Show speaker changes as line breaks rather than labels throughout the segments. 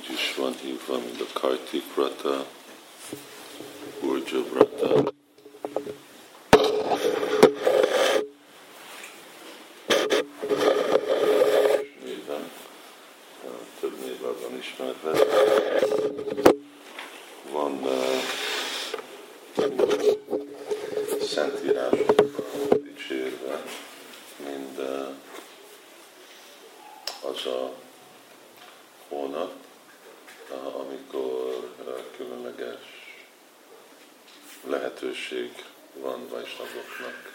úgy is van hívva, mint a Kartik Vrata, Urja Vrata. Néven, több névvel van ismerve. Van uh, szentírásokban dicsérve, mind uh, az a hónap, amikor különleges lehetőség van vajsnagoknak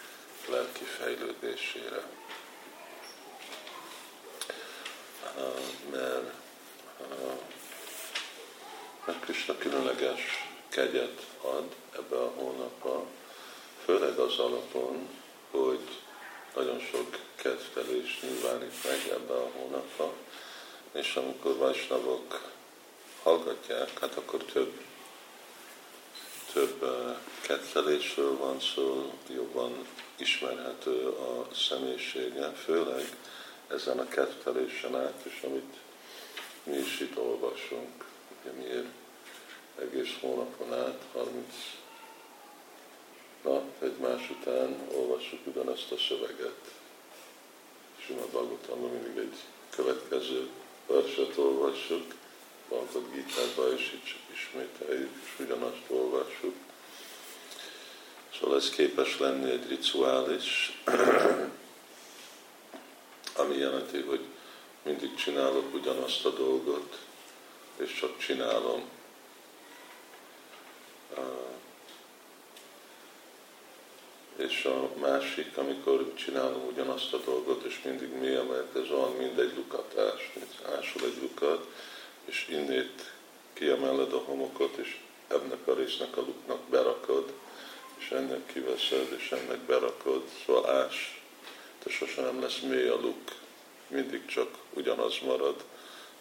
lelki fejlődésére. Mert mert Krishna különleges kegyet ad ebbe a hónapba, főleg az alapon, hogy nagyon sok kedvelés nyilvánít meg ebbe a hónapba, és amikor vajsnavok hallgatják, hát akkor több, több kettelésről van szó, jobban ismerhető a személyisége, főleg ezen a kettelésen át, és amit mi is itt olvasunk, ugye miért egész hónapon át, 30 nap egymás után olvassuk ugyanezt a szöveget. Sima Bhagavatamban mindig egy következő verset olvassuk, Bhagavad Gita-ba, és itt csak ismételjük, és ugyanazt olvassuk. Szóval ez képes lenni egy rituális, ami jelenti, hogy mindig csinálok ugyanazt a dolgot, és csak csinálom. És a másik, amikor csinálom ugyanazt a dolgot, és mindig mi ez van, mint egy lukatás, ásul egy lukat, és innét kiemeled a homokot, és ennek a résznek a luknak berakod, és ennek kiveszed, és ennek berakod, szóval ás, de sosem nem lesz mély a luk, mindig csak ugyanaz marad,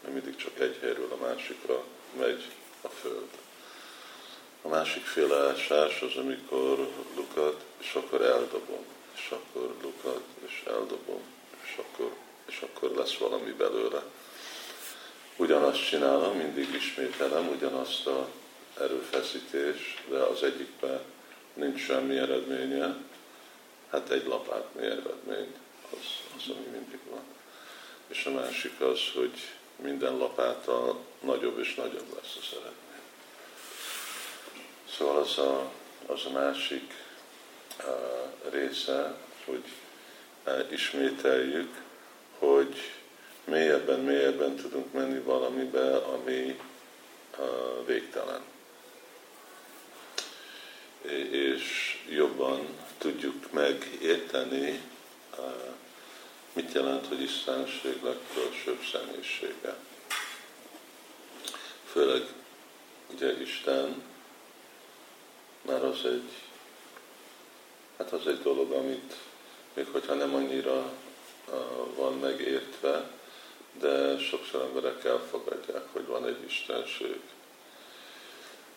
mert mindig csak egy helyről a másikra megy a föld. A másik féle ásás az, amikor lukat, és akkor eldobom, és akkor lukat, és eldobom, és akkor, és akkor lesz valami belőle ugyanazt csinálom, mindig ismételem ugyanazt a erőfeszítés, de az egyikben nincs semmi eredménye, hát egy lapátnyi eredmény, az, az, ami mindig van. És a másik az, hogy minden lapáttal nagyobb és nagyobb lesz az eredmény. Szóval az a, az a másik uh, része, hogy uh, ismételjük, hogy mélyebben, mélyebben tudunk menni valamibe, ami végtelen. És jobban tudjuk megérteni, mit jelent, hogy Istenség legfelsőbb személyisége. Főleg ugye Isten, már az egy, hát az egy dolog, amit még hogyha nem annyira van megértve, de sokszor emberek elfogadják, hogy van egy Istenség.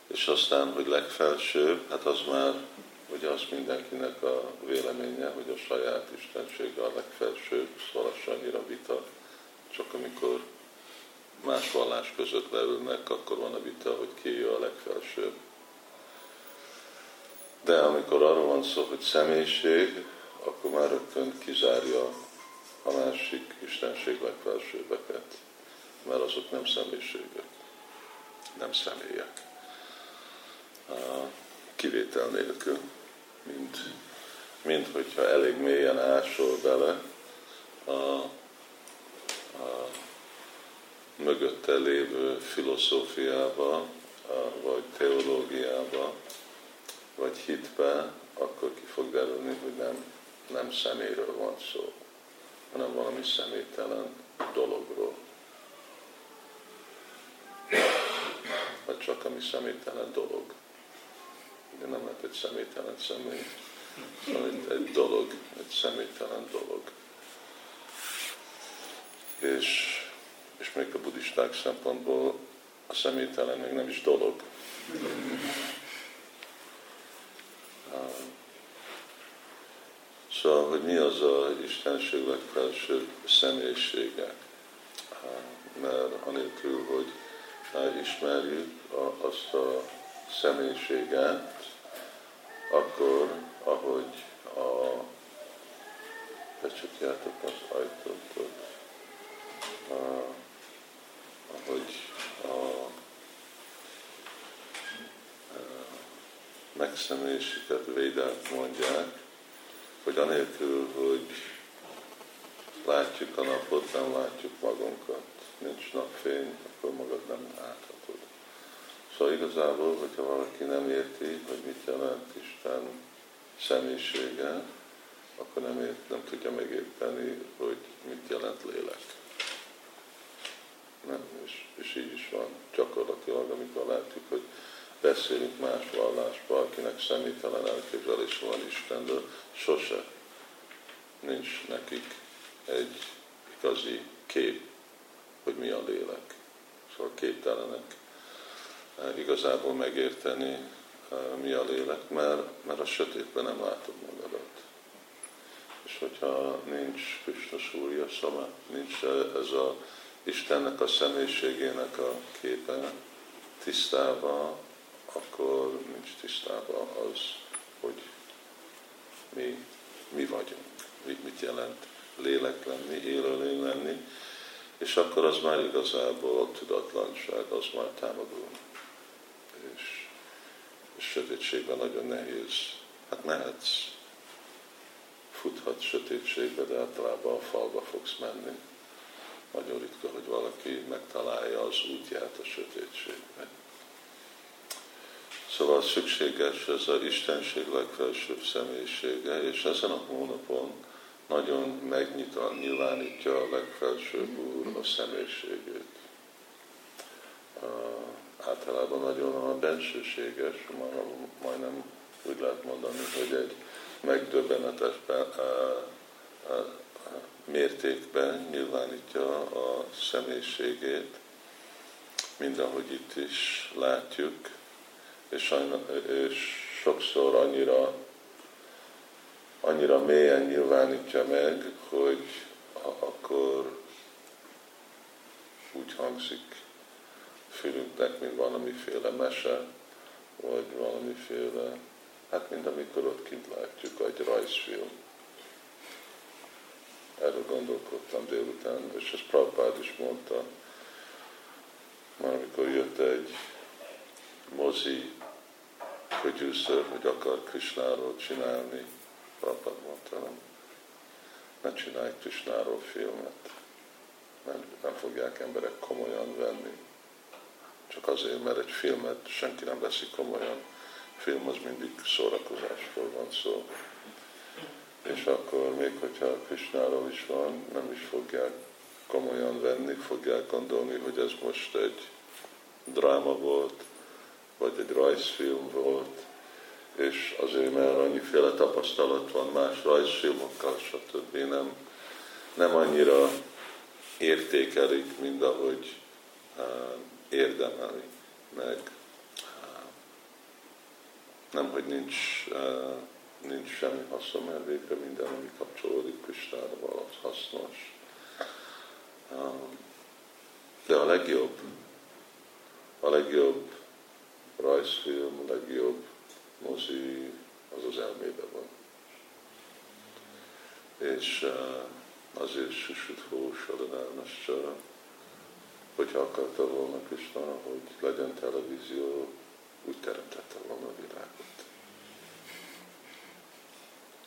És aztán, hogy legfelsőbb, hát az már, ugye az mindenkinek a véleménye, hogy a saját Istensége a legfelsőbb, szóval az vita, csak amikor más vallás között leülnek, akkor van a vita, hogy ki a legfelsőbb. De amikor arról van szó, hogy személyiség, akkor már rögtön kizárja a másik istenség legfelsőbbeket, mert azok nem személyiségek, nem személyek. Kivétel nélkül, mint, mint hogyha elég mélyen ásol bele a, a mögötte lévő filozófiába, vagy teológiába, vagy hitbe, akkor ki fog derülni, hogy nem, nem szeméről van szó hanem valami személytelen dologról. Vagy csak ami személytelen dolog. De nem lehet egy személytelen személy, hanem egy dolog, egy személytelen dolog. És, és még a buddhisták szempontból a személytelen még nem is dolog. Szóval, hogy mi az a Istenség legfelsőbb személyisége. Mert anélkül, hogy ismerjük azt a személyiséget, akkor, ahogy a becsukjátok az ajtót, ahogy a megszemélyesített védák mondják, hogy anélkül, hogy látjuk a napot, nem látjuk magunkat. Nincs napfény, akkor magad nem láthatod. Szóval igazából, hogyha valaki nem érti, hogy mit jelent Isten személyisége, akkor nem, ért, nem tudja megérteni, hogy mit jelent lélek. Nem, és, és így is van. Gyakorlatilag, amikor látjuk, hogy beszélünk más vallásba, akinek személytelen elképzelés van Istenről, sose nincs nekik egy igazi kép, hogy mi a lélek. Szóval képtelenek eh, igazából megérteni, eh, mi a lélek, mert, mert a sötétben nem látod magadat. És hogyha nincs Krishna Súrja Szama, nincs ez a Istennek a személyiségének a képe tisztába, akkor nincs tisztában az, hogy mi, mi vagyunk, mit, jelent lélek lenni, élőlény lenni, és akkor az már igazából a tudatlanság, az már támadó. És, és sötétségben nagyon nehéz. Hát mehetsz, futhat sötétségbe, de általában a falba fogsz menni. Nagyon ritka, hogy valaki megtalálja az útját a sötétségbe. Szóval szükséges ez a Istenség legfelsőbb személyisége, és ezen a hónapon nagyon megnyitva, nyilvánítja a legfelsőbb Úr a személyiségét. Általában nagyon a bensőséges, majdnem úgy lehet mondani, hogy egy megdöbbenetes mértékben nyilvánítja a személyiségét, mint ahogy itt is látjuk, és, és sokszor annyira, annyira mélyen nyilvánítja meg, hogy akkor úgy hangzik fülünknek, mint valamiféle mese, vagy valamiféle, hát mint amikor ott kint látjuk egy rajzfilm. Erről gondolkodtam délután, és ezt Prabhupád is mondta, már amikor jött egy mozi producer, hogy akar Krishnáról csinálni, Prabhupád mondta, nem, ne csinálj Krishnáról filmet, nem, nem fogják emberek komolyan venni. Csak azért, mert egy filmet senki nem veszi komolyan. A film az mindig szórakozásról van szó. És akkor még hogyha Krishnáról is van, nem is fogják komolyan venni, fogják gondolni, hogy ez most egy dráma volt, vagy egy rajzfilm volt, és azért, mert annyiféle tapasztalat van más rajzfilmokkal, stb. nem, nem annyira értékelik, mint ahogy uh, érdemeli, meg nem, hogy nincs, uh, nincs semmi haszon, mert végre minden, ami kapcsolódik Kristára, az hasznos. Uh, de a legjobb, a legjobb rajzfilm, a legjobb mozi, az az elmébe van. És uh, azért Susutfó Sadanárnasra, hogyha akarta volna Krishna, hogy legyen televízió, úgy teremtette volna a világot.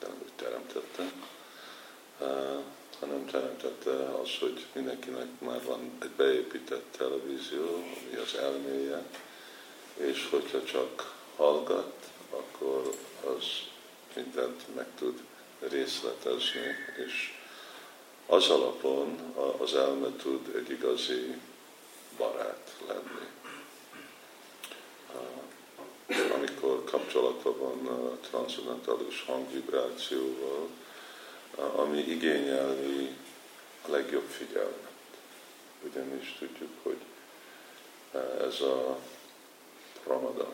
Nem úgy teremtette, uh, hanem teremtette az, hogy mindenkinek már van egy beépített televízió, ami az elméje, és hogyha csak hallgat, akkor az mindent meg tud részletezni, és az alapon az elme tud egy igazi barát lenni. Amikor kapcsolatban van a transzendentális hangvibrációval, ami igényelni a legjobb figyelmet. Ugyanis tudjuk, hogy ez a ramadán.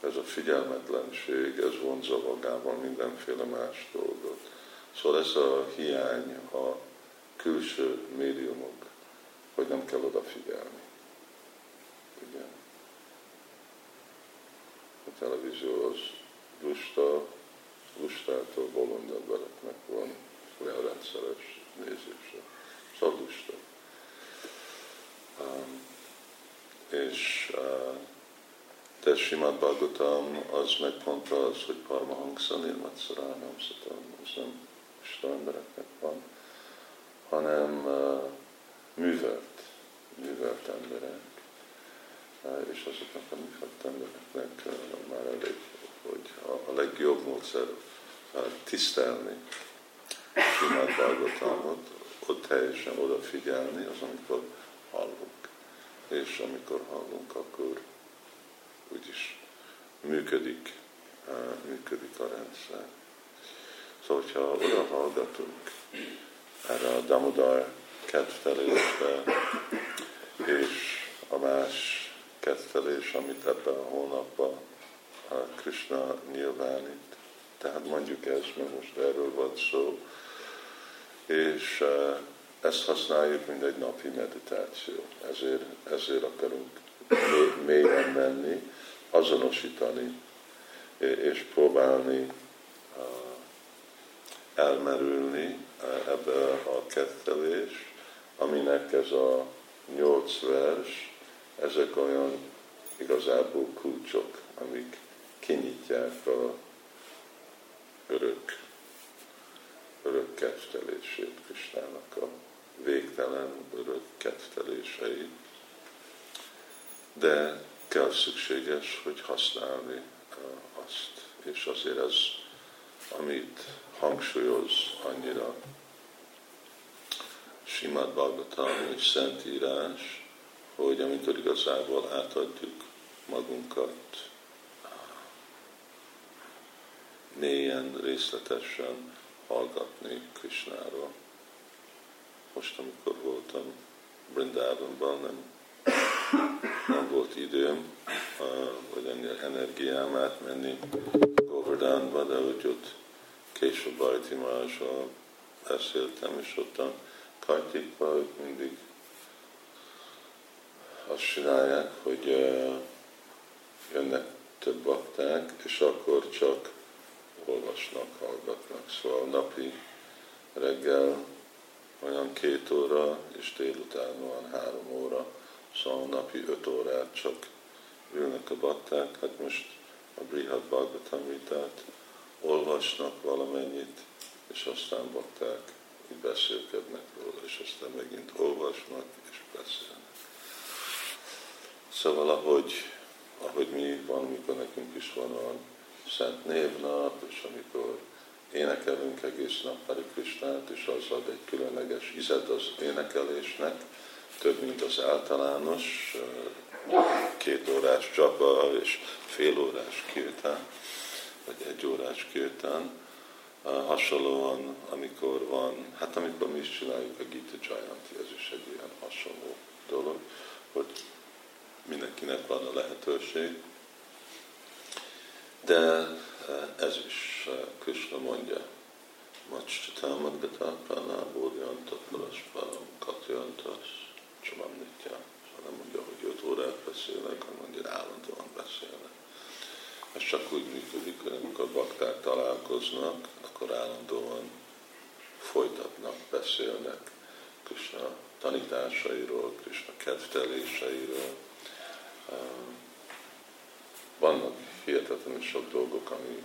Ez a figyelmetlenség, ez vonza magával mindenféle más dolgot. Szóval ez a hiány a külső médiumok, hogy nem kell odafigyelni. Ugye? A televízió az lusta, lustától bolond embereknek van olyan rendszeres nézése. Szóval lusta. Um, és uh, de Simad Bhagavatam az meg pont az, hogy Paramahansa Nirmatszaránam Szatam, az nem Isten embereknek van, hanem uh, művelt, művelt emberek, uh, és azoknak a művelt embereknek uh, már elég, hogy a, a legjobb módszer tisztelni Simad Bhagavatamot, ott teljesen odafigyelni, az amikor hallunk. És amikor hallunk, akkor úgyis működik, működik a rendszer. Szóval, hogyha oda hallgatunk erre a Damodar kedvtelésbe, és a más kedvtelés, amit ebben a hónapban a Krishna nyilvánít. Tehát mondjuk ez, mert most erről van szó, és ezt használjuk, mint egy napi meditáció. Ezért, ezért akarunk mélyen menni, azonosítani, és próbálni elmerülni ebbe a kettelés, aminek ez a nyolc vers, ezek olyan igazából kulcsok, amik kinyitják a örök, örök kettelését Kristának, a végtelen örök ketteléseit. De kell szükséges, hogy használni azt. És azért ez, amit hangsúlyoz annyira Simad Bhagavatam és Szentírás, hogy amikor igazából átadjuk magunkat mélyen, részletesen hallgatni Krishnáról. Most, amikor voltam Brindávonban, nem nem volt időm, vagy ennyi energiám átmenni Govardhanba, de úgy ott később Bajti Mázsal beszéltem, és ott a Kartikba ők mindig azt csinálják, hogy jönnek több bakták, és akkor csak olvasnak, hallgatnak. Szóval napi reggel olyan két óra, és délután van három óra Szóval napi öt órát csak ülnek a bakták, hát most a Brihad Bhagavatamritát olvasnak valamennyit, és aztán bakták így beszélkednek róla, és aztán megint olvasnak és beszélnek. Szóval ahogy, ahogy mi van, mikor nekünk is van a Szent Névnap, és amikor énekelünk egész nap Krishnát, és az ad egy különleges izet az énekelésnek, több, mint az általános két órás csapa és fél órás kirtán, vagy egy órás kirtán. Hasonlóan, amikor van, hát amikor mi is csináljuk a Gita Jayanti, ez is egy ilyen hasonló dolog, hogy mindenkinek van a lehetőség. De ez is Krishna mondja, Macsitámat Gata Prana Bódjantat Parasparam Katjantas Csamamnitja. Szóval nem mondja, hogy 5 órát beszélek, hanem mondja, állandóan beszélnek. Ez csak úgy működik, hogy amikor bakták találkoznak, akkor állandóan folytatnak, beszélnek Krishna tanításairól, Krishna kedvteléseiről. Vannak hihetetlenül sok dolgok, ami,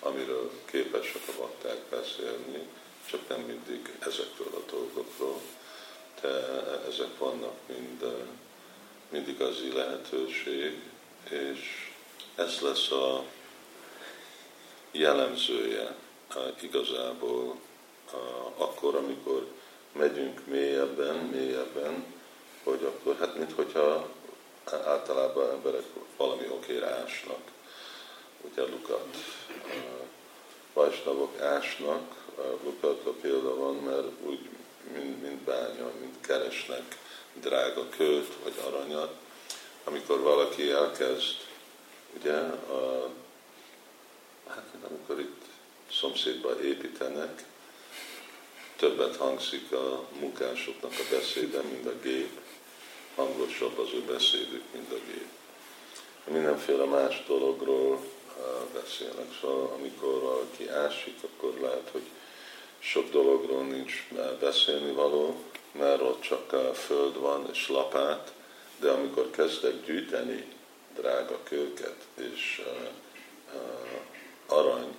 amiről képesek a bakták beszélni, csak nem mindig ezekről a dolgokról ezek vannak mind, mind igazi lehetőség, és ez lesz a jellemzője igazából akkor, amikor megyünk mélyebben, mélyebben, hogy akkor, hát minthogyha általában emberek valami okére ásnak. Ugye lukat, vajsnavok ásnak, a példa van, mert úgy mint, mint bánya, mint keresnek drága költ vagy aranyat, amikor valaki elkezd, ugye, a, hát amikor itt szomszédba építenek, többet hangzik a munkásoknak a beszéde, mint a gép, hangosabb az ő beszédük, mint a gép. mindenféle más dologról beszélnek. Szóval amikor valaki ásik, akkor lehet, hogy sok dologról nincs beszélni való, mert ott csak a föld van és lapát, de amikor kezdek gyűjteni drága kőket és arany,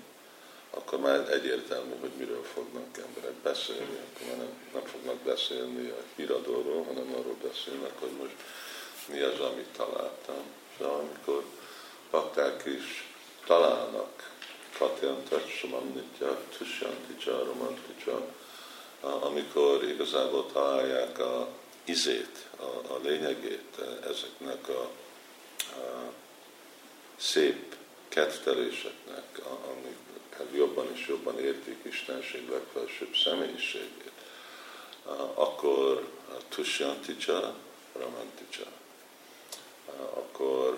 akkor már egyértelmű, hogy miről fognak emberek beszélni, akkor már nem, nem fognak beszélni a híradóról, hanem arról beszélnek, hogy most mi az, amit találtam. De amikor pakták is találnak Katyantat, Samannitya, Tushyanticsa, Romanticsa, amikor igazából találják a izét, a, a lényegét ezeknek a, a szép ketteléseknek, amik jobban és jobban értik Istenség legfelsőbb személyiségét, akkor Tushyanticsa, Ramanticsa, akkor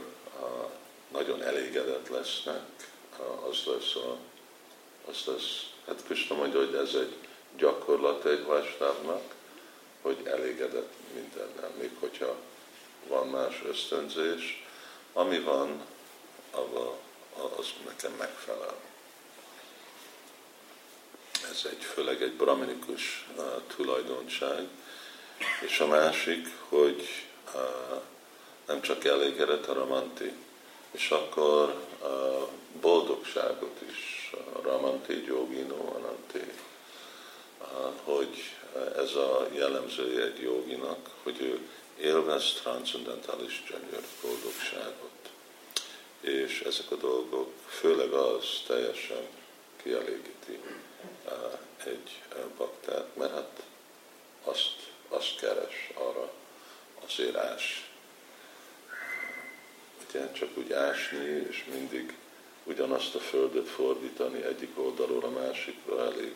nagyon elégedett lesznek, az lesz, a, az lesz, hát Krishna mondja, hogy ez egy gyakorlat egy vásárnak, hogy elégedett mindennel, még hogyha van más ösztönzés, ami van, az nekem megfelel. Ez egy, főleg egy braminikus uh, tulajdonság. És a másik, hogy uh, nem csak elégedett a ramanti, és akkor uh, boldogságot is, a ramanti, jogino, ananti, uh, hogy ez a jellemzője egy joginak, hogy ő élvez transzendentális gyönyör boldogságot. És ezek a dolgok, főleg az teljesen kielégíti egy baktát, mert hát azt, azt keres arra az ás. Ugye csak úgy ásni, és mindig ugyanazt a földet fordítani egyik oldalról a másikra elég,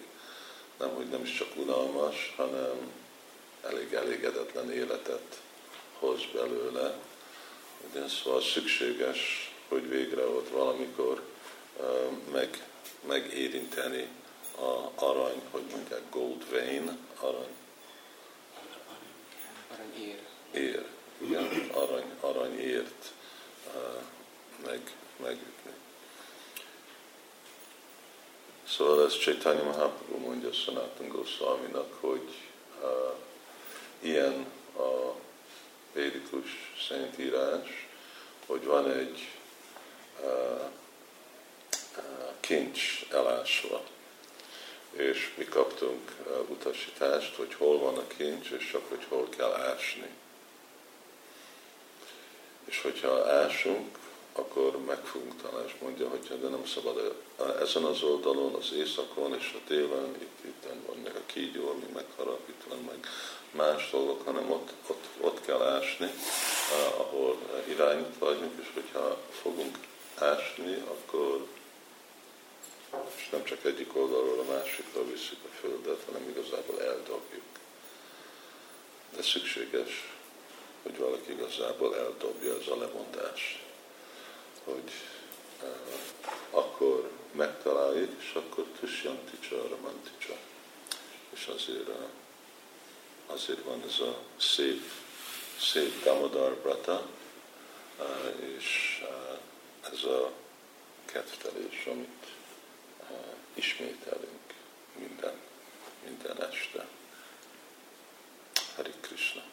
nem, hogy nem is csak unalmas, hanem elég elégedetlen életet hoz belőle. Ugye, szóval szükséges, hogy végre ott valamikor meg, megérinteni a arany, hogy mondják, gold vein, arany.
Arany ér.
Igen, arany, aranyért uh, meg, megütni. Szóval ez Chaitanya Mahaprabhu mondja Sanatan Goswaminak, hogy uh, ilyen a védikus szentírás, hogy van egy uh, kincs elásva, és mi kaptunk uh, utasítást, hogy hol van a kincs, és csak hogy hol kell ásni. És hogyha ásunk, akkor meg fogunk találni, és mondja, hogy de nem szabad ezen az oldalon, az éjszakon és a télen, itt, itt van meg a kígyó, ami megharap, itt van meg más dolgok, hanem ott, ott, ott kell ásni, ahol irányít vagyunk, és hogyha fogunk ásni, akkor és nem csak egyik oldalról a másikra visszük a földet, hanem igazából eldobjuk. De szükséges, hogy valaki igazából eldobja ez a lemondás, hogy uh, akkor megtaláljuk, és akkor Tusyanticsa, Ramanticsa. És azért, uh, azért van ez a szép, szép Damodar Brata, uh, és uh, ez a kettelés, amit ismételünk minden, minden este. Hari Krishna.